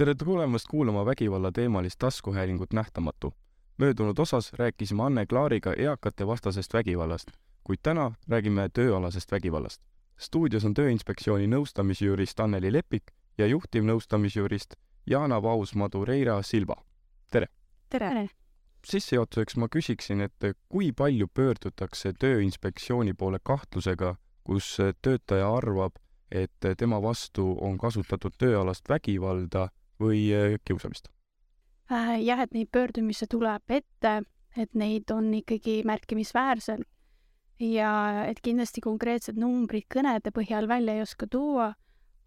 tere tulemast kuulama vägivallateemalist taskuhäälingut Nähtamatu. möödunud osas rääkisime Anne Klaariga eakate vastasest vägivallast, kuid täna räägime tööalasest vägivallast. stuudios on Tööinspektsiooni nõustamisjurist Anneli Lepik ja juhtivnõustamisjurist Jana Vaus-Madureira Silva. tere! tere! sissejuhatuseks ma küsiksin, et kui palju pöördutakse Tööinspektsiooni poole kahtlusega, kus töötaja arvab, et tema vastu on kasutatud tööalast vägivalda või äh, kiusamist? Äh, jah, et neid pöördumisi tuleb ette, et neid on ikkagi märkimisväärselt ja et kindlasti konkreetsed numbrid kõnede põhjal välja ei oska tuua,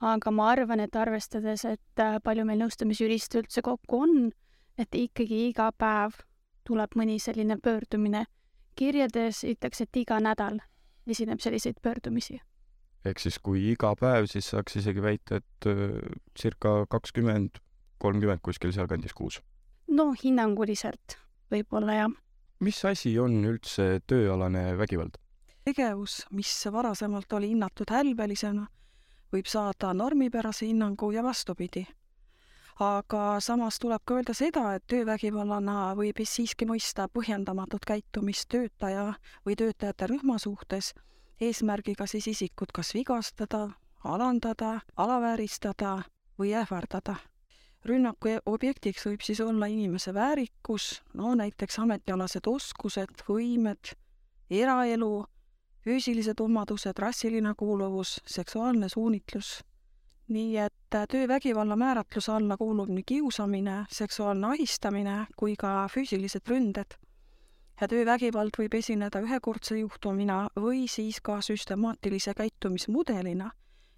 aga ma arvan, et arvestades, et äh, palju meil nõustamisjuriste üldse kokku on, et ikkagi iga päev tuleb mõni selline pöördumine. kirjades ütleks, et iga nädal esineb selliseid pöördumisi ehk siis kui iga päev, siis saaks isegi väita, et circa kakskümmend, kolmkümmend kuskil sealkandis kuus. no hinnanguliselt võib-olla jah. mis asi on üldse tööalane vägivald? tegevus, mis varasemalt oli hinnatud hälbelisena, võib saada normipärase hinnangu ja vastupidi. aga samas tuleb ka öelda seda, et töövägivallana võib siiski mõista põhjendamatut käitumist töötaja või töötajate rühma suhtes eesmärgiga siis isikut kas vigastada, alandada, alavääristada või ähvardada. Rünnaku e-, objektiks võib siis olla inimese väärikus, no näiteks ametialased oskused, võimed, eraelu, füüsilised omadused, rassiline kuuluvus, seksuaalne suunitlus. nii et töövägivalla määratluse alla kuulub nii kiusamine, seksuaalne ahistamine kui ka füüsilised ründed ja töövägivald võib esineda ühekordse juhtumina või siis ka süstemaatilise käitumismudelina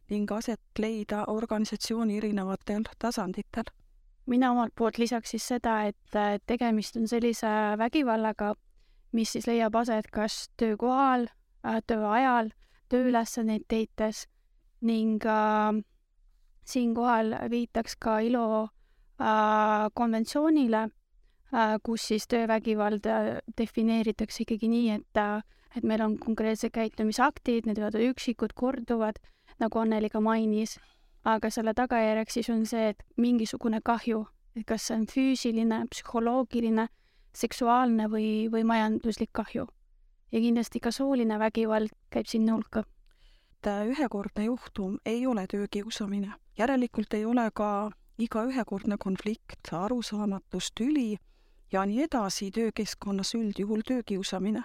ning aset leida organisatsiooni erinevatel tasanditel. mina omalt poolt lisaks siis seda, et tegemist on sellise vägivallaga, mis siis leiab aset kas töökohal, äh, töö ajal, tööülesandeid täites ning äh, siinkohal viitaks ka ILO äh, konventsioonile Äh, kus siis töövägivald defineeritakse ikkagi nii, et, äh, et meil on konkreetsed käitumisaktid, need võivad olla üksikud, korduvad, nagu Anneli ka mainis, aga selle tagajärjeks siis on see, et mingisugune kahju, et kas see on füüsiline, psühholoogiline, seksuaalne või, või majanduslik kahju. ja kindlasti ka sooline vägivald käib sinna hulka. et äh, ühekordne juhtum ei ole töökiusamine, järelikult ei ole ka iga ühekordne konflikt, arusaamatus, tüli ja nii edasi töökeskkonnas üldjuhul töökiusamine,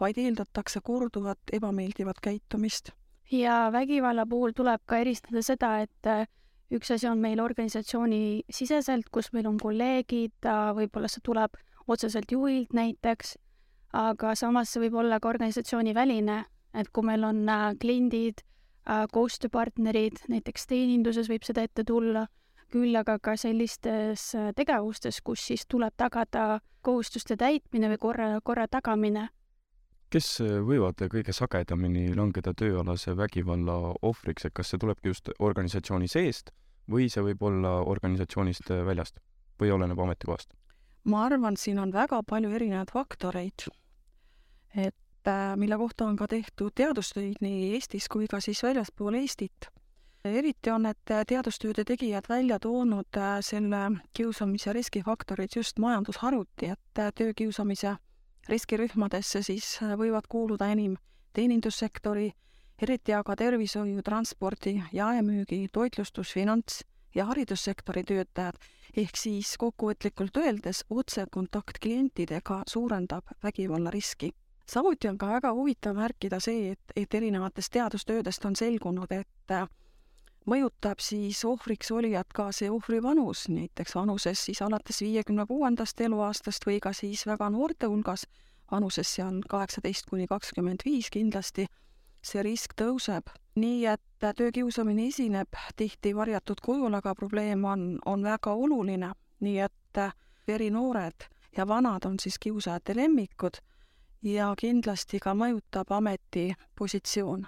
vaid eeldatakse korduvat ebameeldivat käitumist. Ja vägivalla puhul tuleb ka eristada seda, et äh, üks asi on meil organisatsiooni siseselt, kus meil on kolleegid, võib-olla see tuleb otseselt juhilt näiteks, aga samas see võib olla ka organisatsiooniväline, et kui meil on äh, kliendid, äh, koostööpartnerid, näiteks teeninduses võib seda ette tulla küll aga ka sellistes tegevustes, kus siis tuleb tagada kohustuste täitmine või korra, korra tagamine. Kes äh, võivad kõige sagedamini langeda tööalase vägivalla ohvriks, et kas see tulebki just organisatsiooni seest või see võib olla organisatsioonist äh, väljast või oleneb ametikohast? ma arvan, siin on väga palju erinevaid faktoreid, et mille kohta on ka tehtud teadustöid nii Eestis kui ka siis väljaspool Eestit. Eriti on need teadustööde tegijad välja toonud äh, selle kiusamise riskifaktorid just majandusharuti, et äh, töökiusamise riskirühmadesse siis äh, võivad kuuluda enim teenindussektori, eriti aga tervishoiu, transpordi, jaemüügi, toitlustus, finants ja haridussektori töötajad, ehk siis kokkuvõtlikult öeldes otsekontakt klientidega suurendab vägivallariski samuti on ka väga huvitav märkida see, et, et erinevatest teadustöödest on selgunud, et mõjutab siis ohvriks olijat ka see ohvri vanus, näiteks vanuses siis alates viiekümne kuuendast eluaastast või ka siis väga noorte hulgas, vanuses seal kaheksateist kuni kakskümmend viis kindlasti, see risk tõuseb. nii et töökiusamine esineb tihti varjatud kujul, aga probleem on, on väga oluline, nii et erinoored ja vanad on siis kiusajate lemmikud ja kindlasti ka mõjutab ameti positsioon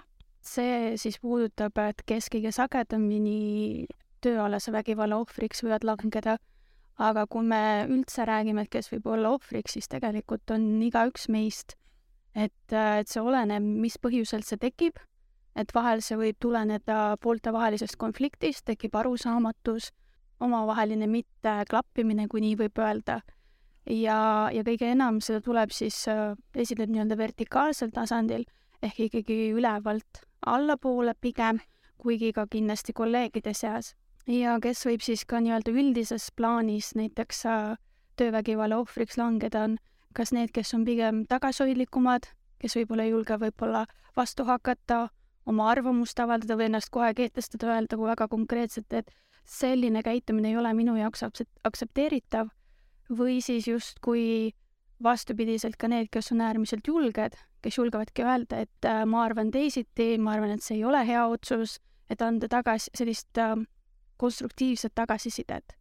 see siis puudutab, et kes kõige sagedamini tööalase vägivalla ohvriks võivad langeda, aga kui me üldse räägime, et kes võib olla ohvriks, siis tegelikult on igaüks meist. et, et see oleneb, mis põhjusel see tekib, et vahel see võib tuleneda pooltevahelisest konfliktist, tekib arusaamatus, omavaheline mitteklappimine, kui nii võib öelda. ja, ja kõige enam seda tuleb siis äh, esineda nii-öelda vertikaalsel tasandil ehk ikkagi ülevalt allapoole pigem, kuigi ka kindlasti kolleegide seas. ja kes võib siis ka nii-öelda üldises plaanis näiteks äh, töövägivalla ohvriks langeda, on kas need, kes on pigem tagasihoidlikumad, kes võib-olla ei julge võib-olla vastu hakata, oma arvamust avaldada või ennast kohe kehtestada, öelda väga konkreetselt, et selline käitumine ei ole minu jaoks aktsepteeritav, või siis justkui vastupidiselt ka need, kes on äärmiselt julged, kes julgevadki öelda, et äh, ma arvan teisiti, ma arvan, et see ei ole hea otsus, et anda tagasi sellist äh, konstruktiivset tagasisidet.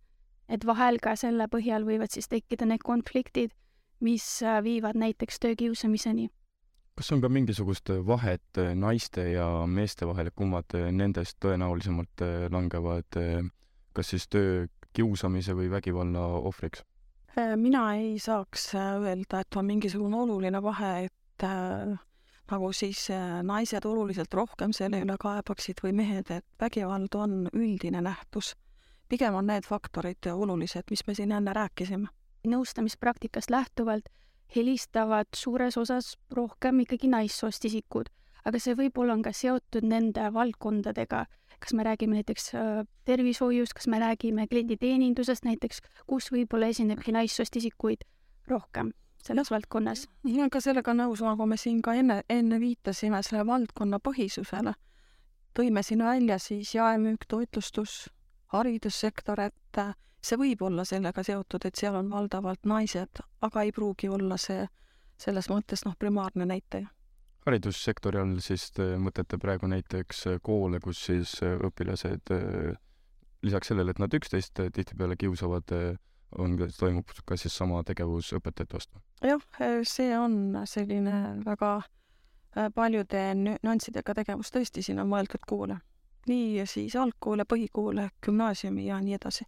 et vahel ka selle põhjal võivad siis tekkida need konfliktid, mis äh, viivad näiteks töökiusamiseni kas on ka mingisugust vahet äh, naiste ja meeste vahel, kummad äh, nendest tõenäolisemalt äh, langevad kas siis töö kiusamise või vägivalla ohvriks? Mina ei saaks öelda, et on mingisugune oluline vahe, et äh, nagu siis naised oluliselt rohkem selle üle kaebaksid või mehed, et vägivald on üldine nähtus. pigem on need faktorid olulised, mis me siin enne rääkisime. nõustamispraktikast lähtuvalt helistavad suures osas rohkem ikkagi naissoost isikud, aga see võib-olla on ka seotud nende valdkondadega, kas me räägime näiteks äh, tervishoiust, kas me räägime klienditeenindusest näiteks, kus võib-olla esinebki naissoost isikuid rohkem selles valdkonnas. ma olen ka sellega nõus, nagu me siin ka enne, enne viitasime selle valdkonna põhisusele. tõime siin välja siis jaemüük, toitlustus, haridussektor, et see võib olla sellega seotud, et seal on valdavalt naised, aga ei pruugi olla see selles mõttes noh, primaarne näitaja. Haridussektori all siis te mõtlete praegu näiteks koole, kus siis õpilased lisaks sellele, et nad üksteist tihtipeale kiusavad, on, toimub ka siis sama tegevus õpetajate vastu? jah, see on selline väga paljude nüanssidega tegevus, tõesti, siin on mõeldud koole. nii siis algkoole, põhikoole, gümnaasiumi ja nii edasi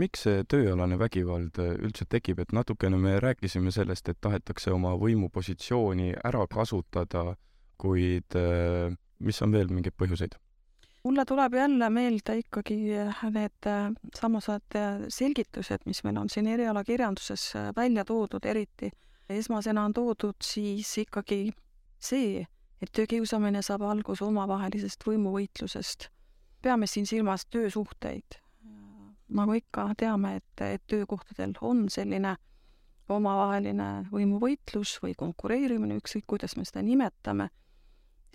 miks see tööalane vägivald äh, üldse tekib, et natukene me rääkisime sellest, et tahetakse oma võimupositsiooni ära kasutada, kuid äh, mis on veel mingeid põhjuseid? mulle tuleb jälle meelde ikkagi äh, need samased selgitused, mis meil on siin erialakirjanduses välja toodud, eriti esmasena on toodud siis ikkagi see, et töökiusamine saab alguse omavahelisest võimuvõitlusest. peame siin silmas töösuhteid nagu ikka teame, et, et töökohtadel on selline omavaheline võimuvõitlus või konkureerimine, ükskõik kuidas me seda nimetame,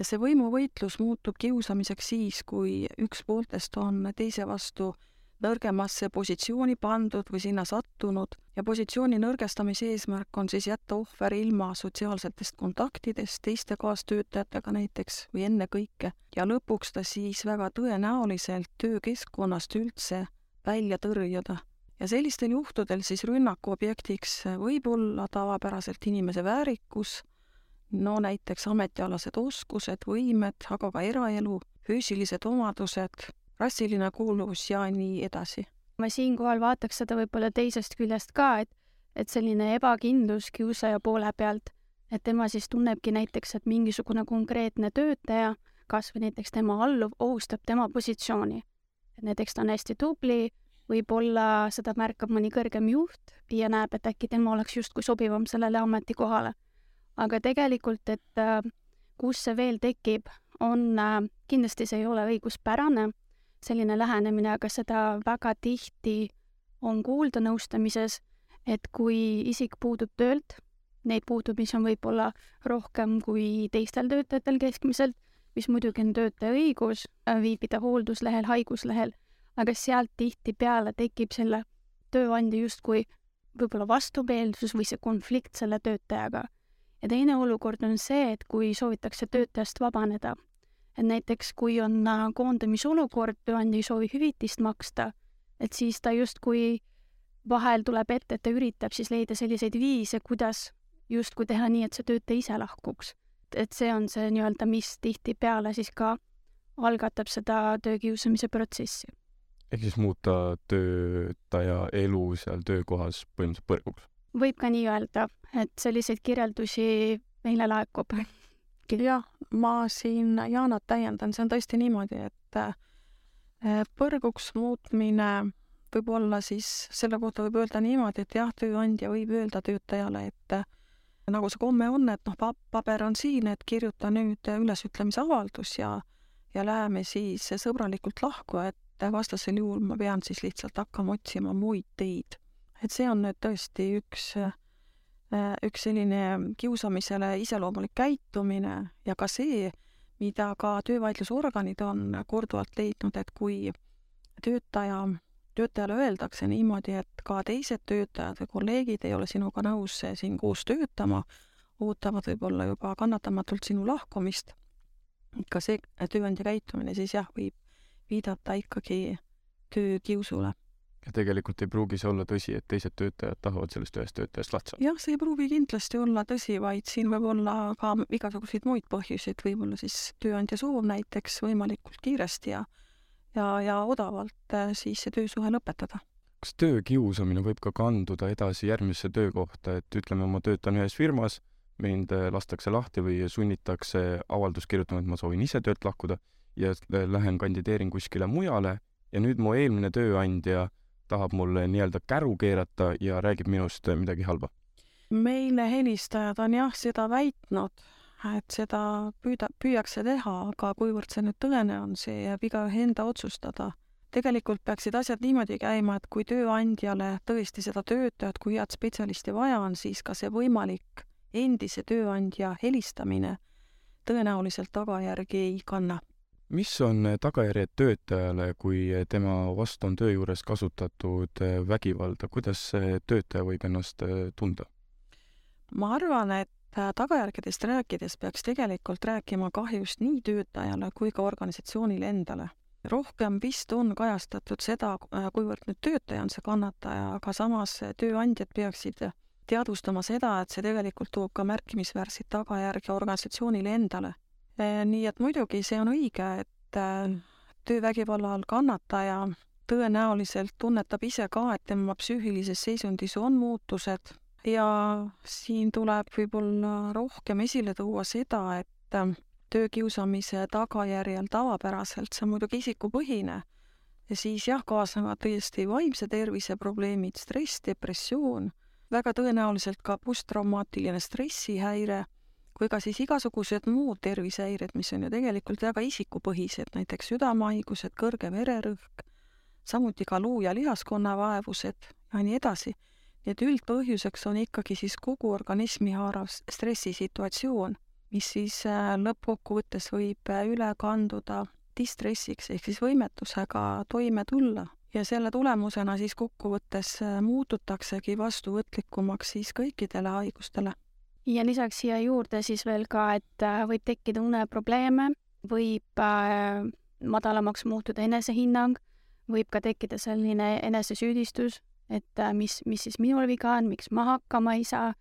ja see võimuvõitlus muutub kiusamiseks siis, kui üks pooltest on teise vastu nõrgemasse positsiooni pandud või sinna sattunud. Ja positsiooni nõrgestamise eesmärk on siis jätta ohver ilma sotsiaalsetest kontaktidest teiste kaastöötajatega näiteks või ennekõike. Ja lõpuks ta siis väga tõenäoliselt töökeskkonnast üldse välja tõrjuda. ja sellistel juhtudel siis rünnaku objektiks võib olla tavapäraselt inimese väärikus, no näiteks ametialased oskused, võimed, aga ka eraelu, füüsilised omadused, rassiline kuuluvus ja nii edasi. ma siinkohal vaataks seda võib-olla teisest küljest ka, et, et selline ebakindlus kiusaja poole pealt, et tema siis tunnebki näiteks, et mingisugune konkreetne töötaja, kas või näiteks tema alluv, ohustab tema positsiooni näiteks ta on hästi tubli, võib-olla seda märkab mõni kõrgem juht ja näeb, et äkki tema oleks justkui sobivam sellele ametikohale. aga tegelikult, et äh, kus see veel tekib, on äh,, kindlasti see ei ole õiguspärane, selline lähenemine, aga seda väga tihti on kuulda nõustamises, et kui isik puudub töölt, neid puudumisi on võib-olla rohkem kui teistel töötajatel keskmiselt, mis muidugi on töötaja õigus äh, viibida hoolduslehel, haiguslehel, aga sealt tihtipeale tekib selle tööandja justkui võib-olla vastumeelsus või see konflikt selle töötajaga. ja teine olukord on see, et kui soovitakse töötajast vabaneda, et näiteks kui on äh, koondamisolukord, tööandja ei soovi hüvitist maksta, et siis ta justkui vahel tuleb ette, et ta üritab siis leida selliseid viise, kuidas justkui teha nii, et see töötaja ise lahkuks et see on see nii-öelda, mis tihtipeale siis ka algatab seda töökiusamise protsessi. ehk siis muuta töötaja elu seal töökohas põhimõtteliselt põrguks? võib ka nii öelda, et selliseid kirjeldusi meile laekub. jah, ma siin Jaanat täiendan, see on tõesti niimoodi, et eh, põrguks muutmine võib-olla siis selle kohta võib öelda niimoodi, et jah, tööandja võib öelda töötajale, et äh, nagu see komme on, et noh, pa-, paber on siin, et kirjuta nüüd ülesütlemisavaldus ja ja läheme siis sõbralikult lahku, et vastasel juhul ma pean siis lihtsalt hakkama otsima muid teid. et see on nüüd tõesti üks, üks selline kiusamisele iseloomulik käitumine ja ka see, mida ka töövaidlusorganid on korduvalt leidnud, et kui töötaja, töötajale öeldakse niimoodi, et ka teised töötajad või kolleegid ei ole sinuga nõus siin koos töötama, ootavad võib-olla juba kannatamatult sinu lahkumist, ka see tööandja käitumine siis jah, võib viidata ikkagi töökiusule. Ja tegelikult ei pruugi see olla tõsi, et teised töötajad tahavad sellest ühest töötajast lahti saada. jah, see ei pruugi kindlasti olla tõsi, vaid siin võib olla ka igasuguseid muid põhjuseid, võib-olla siis tööandja soov näiteks võimalikult kiiresti ja ja, ja odavalt äh, siis see töösuhe lõpetada. kas töökiusamine võib ka kanduda edasi järgmisse töökohta, et ütleme, ma töötan ühes firmas, mind äh, lastakse lahti või sunnitakse avaldust kirjutama, et ma soovin ise töölt lahkuda ja lähen kandideerin kuskile mujale ja nüüd mu eelmine tööandja tahab mulle nii-öelda käru keerata ja räägib minust midagi halba? meile helistajad on jah seda väitnud, et seda püüda, püüakse teha, aga kuivõrd see nüüd tõene on, see jääb igaühe enda otsustada. tegelikult peaksid asjad niimoodi käima, et kui tööandjale tõesti seda töötajat kui head spetsialisti vaja on, siis ka see võimalik endise tööandja helistamine tõenäoliselt tagajärgi ei kanna mis on tagajärjed töötajale, kui tema vastu on töö juures kasutatud vägivalda, kuidas see töötaja võib ennast tunda? ma arvan, et tagajärgedest rääkides peaks tegelikult rääkima kahjust nii töötajale kui ka organisatsioonile endale. rohkem vist on kajastatud seda, kuivõrd nüüd töötaja on see kannataja, aga samas tööandjad peaksid teadvustama seda, et see tegelikult toob ka märkimisväärseid tagajärgi organisatsioonile endale nii et muidugi see on õige, et äh, töövägivalla all kannataja tõenäoliselt tunnetab ise ka, et tema psüühilises seisundis on muutused ja siin tuleb võib-olla rohkem esile tuua seda, et äh, töökiusamise tagajärjel tavapäraselt, see on muidugi isikupõhine, ja siis jah, kaasnevad tõesti vaimse tervise probleemid, stress, depressioon, väga tõenäoliselt ka posttraumaatiline stressihäire kui ka siis igasugused muud tervisehäired, mis on ju tegelikult väga isikupõhised, näiteks südamehaigused, kõrge vererõhk, samuti ka luu- ja lihaskonna vaevused ja nii edasi. Nii et üldpõhjuseks on ikkagi siis kogu organismi haarav stressisituatsioon, mis siis äh, lõppkokkuvõttes võib äh, üle kanduda distressiks ehk siis võimetusega toime tulla. Ja selle tulemusena siis kokkuvõttes äh, muututaksegi vastuvõtlikumaks siis kõikidele haigustele. Ja lisaks siia juurde siis veel ka, et võib tekkida uneprobleeme, võib madalamaks muutuda enesehinnang, võib ka tekkida selline enesesüüdistus, et äh, mis, mis siis minul viga on, miks ma hakkama ei saa,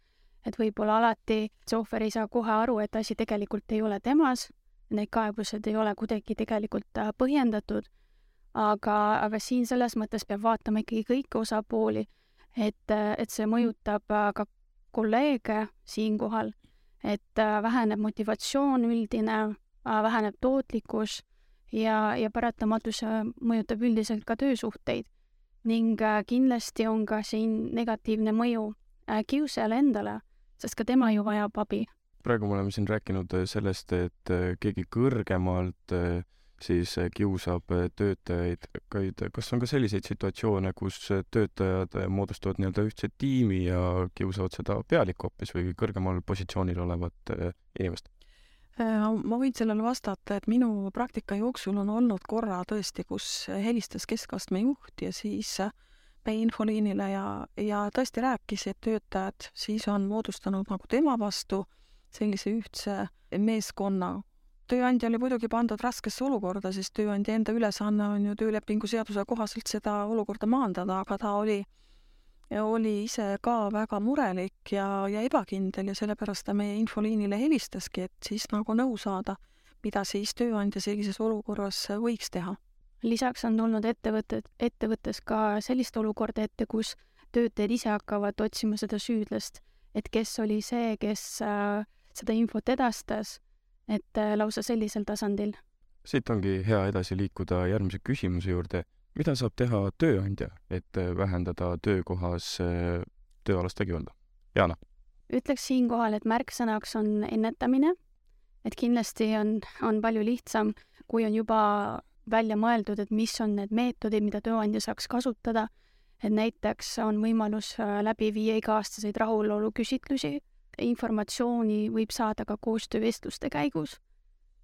et võib-olla alati see ohver ei saa kohe aru, et asi tegelikult ei ole temas, need kaebused ei ole kuidagi tegelikult põhjendatud, aga, aga siin selles mõttes peab vaatama ikkagi kõiki osapooli, et, et see mõjutab ka kolleege siinkohal, et äh, väheneb motivatsioon üldine, äh, väheneb tootlikkus ja, ja paratamatus mõjutab üldiselt ka töösuhteid. Ning äh, kindlasti on ka siin negatiivne mõju kiusajale endale, sest ka tema ju vajab abi. praegu me oleme siin rääkinud sellest, et keegi kõrgemalt siis kiusab töötajaid, kuid kas on ka selliseid situatsioone, kus töötajad moodustavad nii-öelda ühtse tiimi ja kiusavad seda pealikku hoopis või kõrgemal positsioonil olevat inimest? Ma võin sellele vastata, et minu praktika jooksul on olnud korra tõesti, kus helistas keskastme juht ja siis meie infoliinile ja, ja tõesti rääkis, et töötajad siis on moodustanud nagu tema vastu sellise ühtse meeskonna, tööandja oli muidugi pandud raskesse olukorda, sest tööandja enda ülesanne on ju töölepingu seaduse kohaselt seda olukorda maandada, aga ta oli, oli ise ka väga murelik ja, ja ebakindel ja sellepärast ta meie infoliinile helistaski, et siis nagu nõu saada, mida siis tööandja sellises olukorras võiks teha. lisaks on tulnud ettevõtted, ettevõttes ka sellist olukorda ette, kus töötajad ise hakkavad otsima seda süüdlast, et kes oli see, kes äh, seda infot edastas et äh, lausa sellisel tasandil. siit ongi hea edasi liikuda järgmise küsimuse juurde. Mida saab teha tööandja, et vähendada töökohas tööalast vägivalda? Jana? ütleks siinkohal, et märksõnaks on ennetamine, et kindlasti on, on palju lihtsam, kui on juba välja mõeldud, et mis on need meetodid, mida tööandja saaks kasutada, et näiteks on võimalus läbi viia iga-aastaseid rahuloluküsitlusi, informatsiooni võib saada ka koostöövestluste käigus,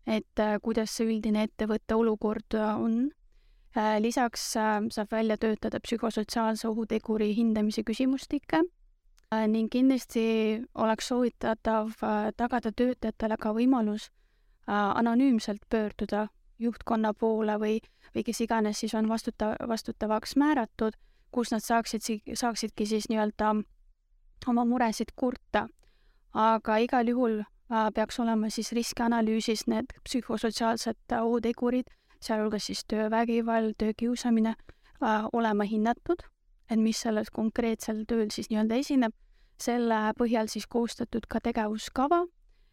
et kuidas see üldine ettevõtte olukord on. Äh, lisaks äh, saab välja töötada psühhosotsiaalse ohuteguri hindamise küsimustikke äh, ning kindlasti oleks soovitatav tagada töötajatele ka võimalus anonüümselt pöörduda juhtkonna poole või, või kes iganes siis on vastuta-, vastutavaks määratud, kus nad saaksid, saaksidki siis nii-öelda oma muresid kurta. aga igal juhul peaks olema siis riskianalüüsis need psühhosotsiaalsed ohutegurid sealhulgas siis töövägivald, töökiusamine äh, olema hinnatud, et mis sellel konkreetsel tööl siis nii-öelda esineb, selle põhjal siis koostatud ka tegevuskava,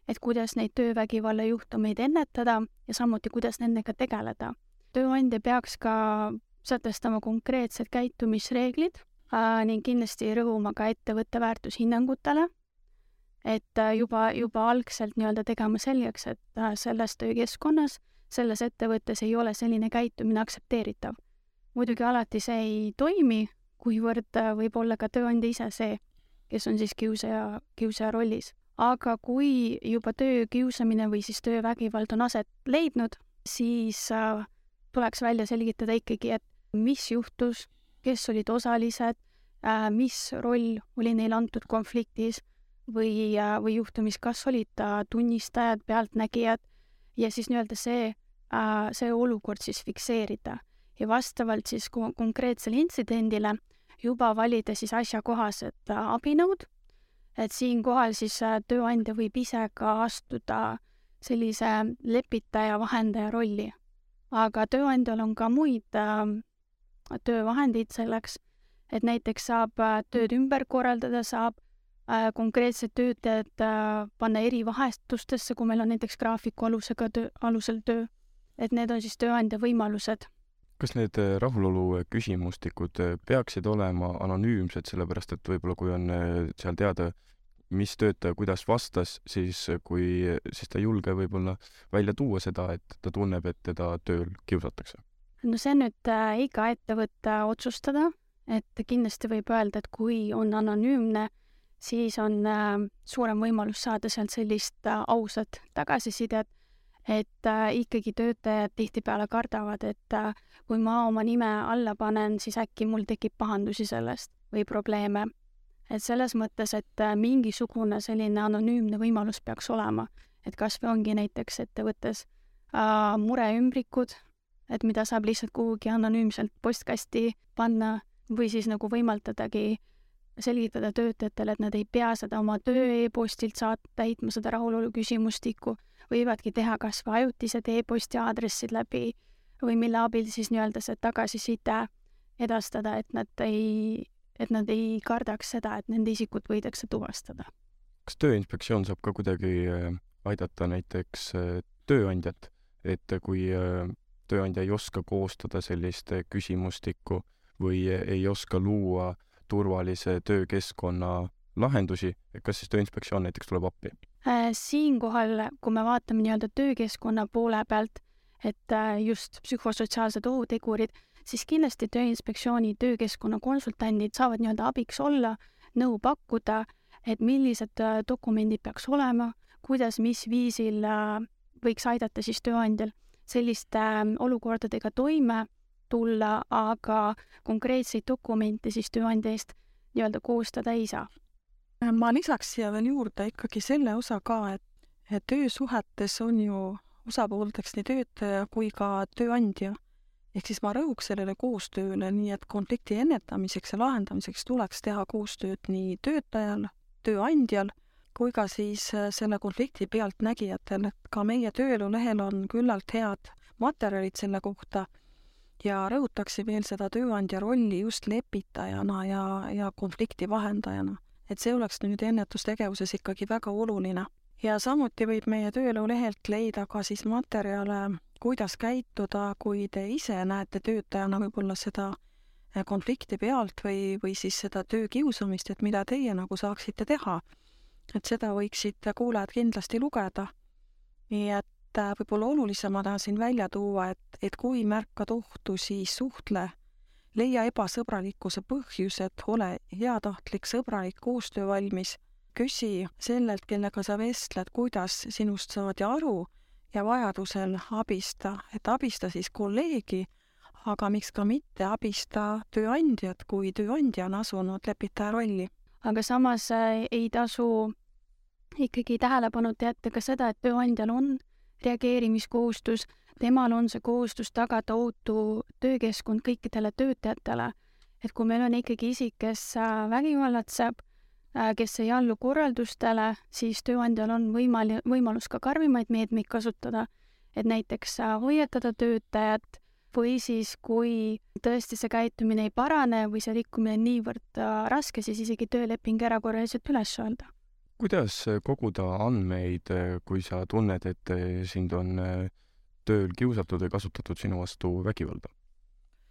et kuidas neid töövägivalla juhtumeid ennetada ja samuti, kuidas nendega tegeleda. tööandja peaks ka sätestama konkreetsed käitumisreeglid äh, ning kindlasti rõhuma ka ettevõtte väärtushinnangutele, et äh, juba, juba algselt nii-öelda tegema selgeks, et äh, selles töökeskkonnas selles ettevõttes ei ole selline käitumine aktsepteeritav. muidugi alati see ei toimi, kuivõrd äh, võib olla ka tööandja ise see, kes on siis kiusaja, kiusaja rollis. aga kui juba töökiusamine või siis töövägivald on aset leidnud, siis äh, tuleks välja selgitada ikkagi, et mis juhtus, kes olid osalised äh,, mis roll oli neil antud konfliktis või või juhtumis, kas olid tunnistajad, pealtnägijad ja siis nii-öelda see see olukord siis fikseerida. Ja vastavalt siis konkreetsele intsidendile juba valida siis asjakohased äh, abinõud, et siinkohal siis äh, tööandja võib ise ka astuda sellise lepitaja, vahendaja rolli. aga tööandjal on ka muid äh, töövahendeid selleks, et näiteks saab tööd ümber korraldada, saab äh, konkreetsed töötajad äh, panna erivahetustesse, kui meil on näiteks graafiku alusega töö, alusel töö et need on siis tööandja võimalused. kas need äh, rahulolu küsimustikud äh, peaksid olema anonüümsed, sellepärast et võib-olla kui on äh, seal teada, mis töötaja kuidas vastas, siis kui, siis ta ei julge võib-olla välja tuua seda, et ta tunneb, et teda tööl kiusatakse? no see on nüüd äh, iga ettevõtte otsustada, et kindlasti võib öelda, et kui on anonüümne, siis on äh, suurem võimalus saada sealt sellist äh, ausat tagasisidet et äh, ikkagi töötajad tihtipeale kardavad, et äh, kui ma oma nime alla panen, siis äkki mul tekib pahandusi sellest või probleeme. et selles mõttes, et äh, mingisugune selline anonüümne võimalus peaks olema, et kas või ongi näiteks ettevõttes äh, mureümbrikud, et mida saab lihtsalt kuhugi anonüümselt postkasti panna või siis nagu võimaldadagi selgitada töötajatele, et nad ei pea seda oma töö e-postilt saat-, täitma seda rahulolu küsimustikku võivadki teha kas või ajutised e-posti aadressid läbi või mille abil siis nii-öelda see tagasiside edastada, et nad ei, et nad ei kardaks seda, et nende isikut võidakse tuvastada. kas Tööinspektsioon saab ka kuidagi äh, aidata näiteks äh, tööandjat, et kui äh, tööandja ei oska koostada sellist küsimustikku või ei oska luua turvalise töökeskkonna lahendusi, kas siis Tööinspektsioon näiteks tuleb appi? Äh, siinkohal, kui me vaatame nii-öelda töökeskkonna poole pealt, et äh, just psühhosotsiaalsed ohutegurid, siis kindlasti Tööinspektsiooni töökeskkonna konsultandid saavad nii-öelda abiks olla, nõu pakkuda, et millised äh, dokumendid peaks olema, kuidas, mis viisil võiks aidata siis tööandjal selliste olukordadega toime tulla, aga konkreetseid dokumente siis tööandja eest nii-öelda koostada ei saa ma lisaks siia veel juurde ikkagi selle osa ka, et, et töösuhetes on ju osapoolteks nii töötaja kui ka tööandja. ehk siis ma rõhuks sellele koostööle, nii et konflikti ennetamiseks ja lahendamiseks tuleks teha koostööd nii töötajal, tööandjal kui ka siis äh, selle konflikti pealtnägijatel, et ka meie tööelulehel on küllalt head materjalid selle kohta ja rõhutaksin veel seda tööandja rolli just lepitajana ja, ja konflikti vahendajana et see oleks nüüd ennetustegevuses ikkagi väga oluline. ja samuti võib meie tööelu lehelt leida ka siis materjale kuidas käituda, kui te ise näete töötajana võib-olla seda äh, konflikti pealt või, või siis seda töökiusamist, et mida teie nagu saaksite teha. et seda võiksid kuulajad kindlasti lugeda. nii et äh, võib-olla olulisem ma tahan siin välja tuua, et, et kui märkad ohtu, siis suhtle, leia ebasõbralikkuse põhjused, ole heatahtlik, sõbralik, koostöövalmis küsi sellelt, kellega sa vestled, kuidas sinust saadi aru ja vajadusel abista, et abista siis kolleegi, aga miks ka mitte abista tööandjat, kui tööandja on asunud lepitaja rolli. aga samas äh, ei tasu ikkagi tähelepanuta jätta ka seda, et tööandjal on reageerimiskohustus, temal on see kohustus tagada ohutu töökeskkond kõikidele töötajatele. et kui meil on ikkagi isik, kes äh, vägivallatseb Äh, kes ei allu korraldustele, siis tööandjal on võimal-, võimalus ka karmimaid meetmeid kasutada, et näiteks äh, hoiatada töötajat või siis, kui tõesti see käitumine ei parane või see rikkumine on niivõrd äh, raske, siis isegi tööleping erakorraliselt üles öelda. kuidas koguda andmeid, kui sa tunned, et sind on tööl kiusatud või kasutatud sinu vastu vägivalda?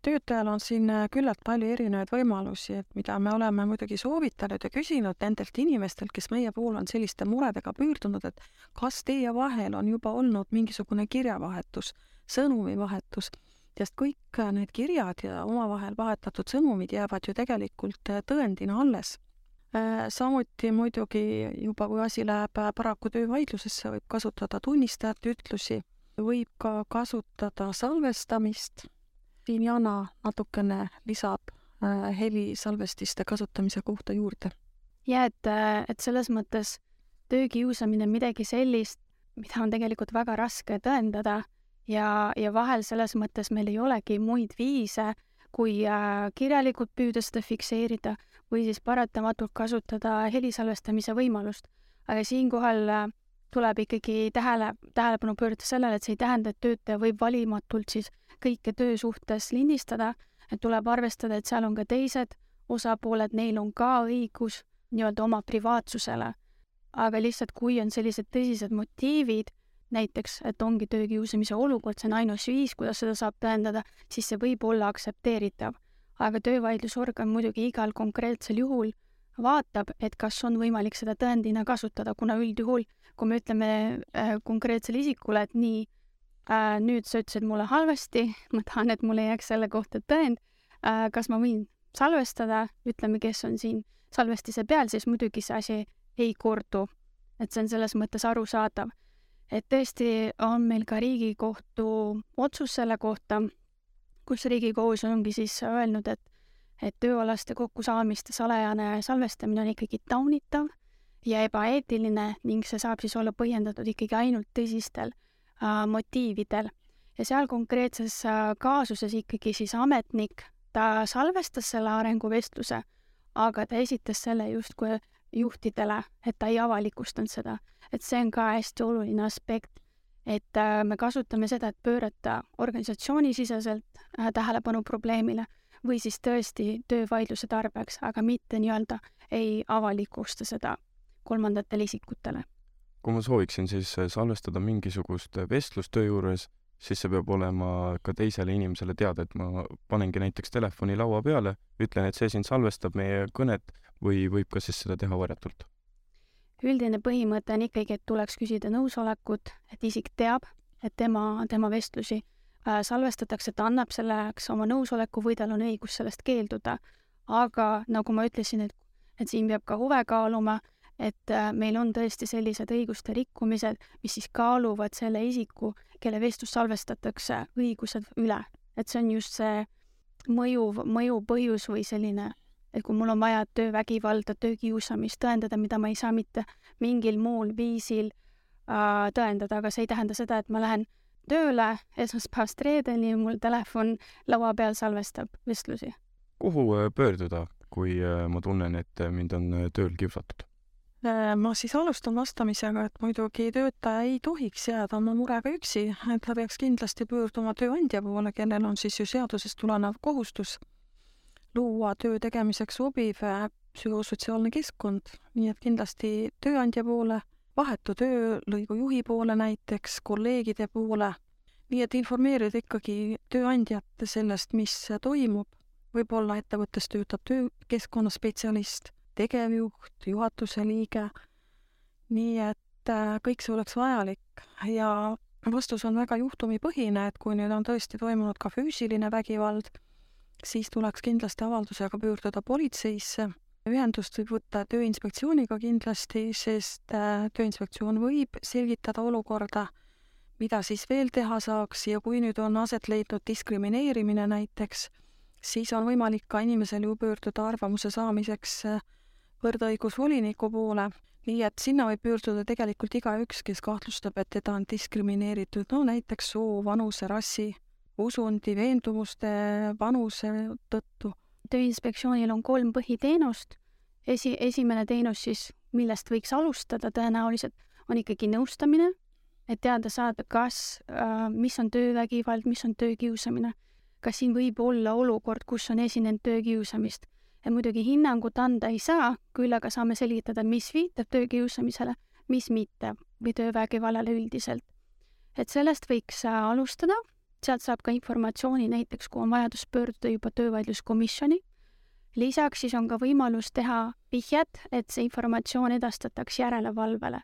töötajal on siin äh, küllalt palju erinevaid võimalusi, et mida me oleme muidugi soovitanud ja küsinud nendelt inimestelt, kes meie poole on selliste muredega pöördunud, et kas teie vahel on juba olnud mingisugune kirjavahetus, sõnumivahetus, sest kõik äh, need kirjad ja omavahel vahetatud sõnumid jäävad ju tegelikult äh, tõendina alles. samuti muidugi juba, kui asi läheb paraku töövaidlusesse, võib kasutada tunnistajate ütlusi, võib ka kasutada salvestamist siin Jana natukene lisab äh, helisalvestiste kasutamise kohta juurde. ja et, äh, et selles mõttes töökiusamine on midagi sellist, mida on tegelikult väga raske tõendada ja, ja vahel selles mõttes meil ei olegi muid viise, kui äh, kirjalikult püüda seda fikseerida või siis paratamatult kasutada helisalvestamise võimalust. aga siinkohal äh, tuleb ikkagi tähele, tähelepanu pöörata sellele, et see ei tähenda, et töötaja võib valimatult siis kõike töö suhtes lindistada, et tuleb arvestada, et seal on ka teised osapooled, neil on ka õigus nii-öelda oma privaatsusele. aga lihtsalt, kui on sellised tõsised motiivid, näiteks, et ongi töökiusamise olukord, see on ainus viis, kuidas seda saab tõendada, siis see võib olla aktsepteeritav. aga töövaidlusorgan muidugi igal konkreetsel juhul vaatab, et kas on võimalik seda tõendina kasutada, kuna üldjuhul, kui me ütleme äh, konkreetsele isikule, et nii äh,, nüüd sa ütlesid mulle halvasti, ma tahan, et mulle jääks selle kohta tõend äh,, kas ma võin salvestada, ütleme, kes on siin salvestise peal, siis muidugi see asi ei kordu. et see on selles mõttes arusaadav. et tõesti on meil ka Riigikohtu otsus selle kohta, kus Riigikohus ongi siis öelnud, et et tööalaste kokkusaamiste salajane salvestamine on ikkagi taunitav ja ebaeetiline ning see saab siis olla põhjendatud ikkagi ainult tõsistel äh, motiividel. ja seal konkreetses äh, kaasuses ikkagi siis ametnik, ta salvestas selle arenguvestluse, aga ta esitas selle justkui juhtidele, et ta ei avalikustanud seda. et see on ka hästi oluline aspekt, et äh, me kasutame seda, et pöörata organisatsioonisiseselt äh, tähelepanu probleemile või siis tõesti töövaidluse tarbeks, aga mitte nii-öelda ei avalikusta seda kolmandatele isikutele kui ma sooviksin siis äh, salvestada mingisugust äh, vestlust töö juures, siis see peab olema ka teisele inimesele teada, et ma panengi näiteks telefoni laua peale, ütlen, et see siin salvestab meie kõnet või võib ka siis seda teha varjatult? üldine põhimõte on ikkagi, et tuleks küsida nõusolekut, et isik teab, et tema, tema vestlusi salvestatakse, ta annab selleks oma nõusoleku või tal on õigus sellest keelduda. aga nagu ma ütlesin, et, et siin peab ka huve kaaluma et äh, meil on tõesti sellised õiguste rikkumised, mis siis kaaluvad selle isiku, kelle vestlust salvestatakse, õigused üle. et see on just see mõjuv, mõjuv põhjus või selline, et kui mul on vaja töövägivalda, töökiusamist tõendada, mida ma ei saa mitte mingil muul viisil äh, tõendada, aga see ei tähenda seda, et ma lähen tööle esmaspäevast reedeni ja mul telefon laua peal salvestab vestlusi. kuhu äh, pöörduda, kui äh, ma tunnen, et mind on tööl kiusatud? Äh, ma siis alustan vastamisega, et muidugi töötaja ei tohiks jääda oma murega üksi, et ta peaks kindlasti pöörduma tööandja poole, kellel on siis ju seadusest tulenev kohustus luua töö tegemiseks sobiv äh, psühhosotsiaalne keskkond, nii et kindlasti tööandja poole, vahetu töölõigu juhi poole näiteks, kolleegide poole, nii et informeerida ikkagi tööandjat sellest, mis toimub, võib-olla ettevõttes töötab töökeskkonna spetsialist, tegevjuht, juhatuse liige, nii et äh, kõik see oleks vajalik. Ja vastus on väga juhtumipõhine, et kui nüüd on tõesti toimunud ka füüsiline vägivald, siis tuleks kindlasti avaldusega pöörduda politseisse. Ühendust võib võtta Tööinspektsiooniga kindlasti, sest äh, Tööinspektsioon võib selgitada olukorda, mida siis veel teha saaks ja kui nüüd on aset leidnud diskrimineerimine näiteks, siis on võimalik ka inimesel ju pöörduda arvamuse saamiseks äh, võrdõigusvoliniku poole nii et sinna võib pöörduda tegelikult igaüks, kes kahtlustab, et teda on diskrimineeritud, no näiteks soo, vanuse, rassi, usundi, veendumuste, vanuse tõttu. Tööinspektsioonil on kolm põhiteenust. esi, esimene teenus siis, millest võiks alustada tõenäoliselt, on ikkagi nõustamine, et teada saada, kas äh,, mis on töövägivald, mis on töökiusamine, kas siin võib olla olukord, kus on esinenud töökiusamist et muidugi hinnangut anda ei saa, küll aga saame selgitada, mis viitab töökiusamisele, mis mitte või töövägivallale üldiselt. et sellest võiks äh, alustada, sealt saab ka informatsiooni näiteks, kui on vajadus pöörduda juba töövaidluskomisjoni. lisaks siis on ka võimalus teha vihjet, et see informatsioon edastatakse järelevalvele.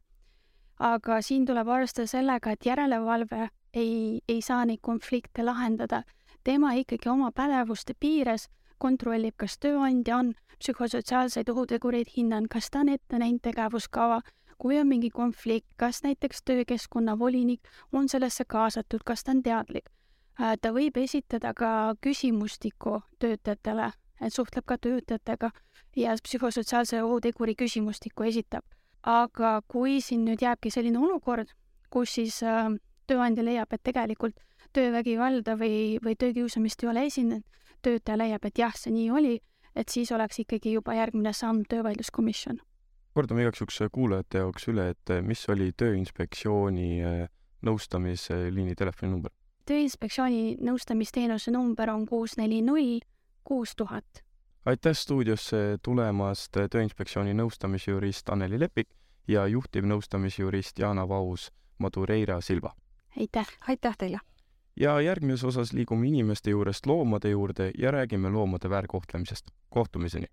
aga siin tuleb arvestada sellega, et järelevalve ei, ei saa neid konflikte lahendada. tema ikkagi oma pädevuste piires kontrollib, kas tööandja on psühhosotsiaalseid ohutegureid hinnanud, kas ta on ette näinud tegevuskava, kui on mingi konflikt, kas näiteks töökeskkonna volinik on sellesse kaasatud, kas ta on teadlik. Äh, ta võib esitada ka küsimustiku töötajatele, et suhtleb ka töötajatega ja psühhosotsiaalse ohuteguri küsimustiku esitab. aga kui siin nüüd jääbki selline olukord, kus siis äh, tööandja leiab, et tegelikult töövägivalda või, või töökiusamist ei ole esinenud, töötaja leiab, et jah, see nii oli, et siis oleks ikkagi juba järgmine samm töövaidluskomisjon. kordame igaks juhuks kuulajate jaoks üle, et mis oli Tööinspektsiooni äh, nõustamisliini telefoninumber? Tööinspektsiooni nõustamisteenuse number on kuus neli null kuus tuhat. aitäh stuudiosse tulemast Tööinspektsiooni nõustamisjurist Anneli Lepik ja juhtivnõustamisjurist Jana Vaus Madureira Silva. aitäh! aitäh teile! ja järgmises osas liigume inimeste juurest loomade juurde ja räägime loomade väärkohtlemisest. kohtumiseni!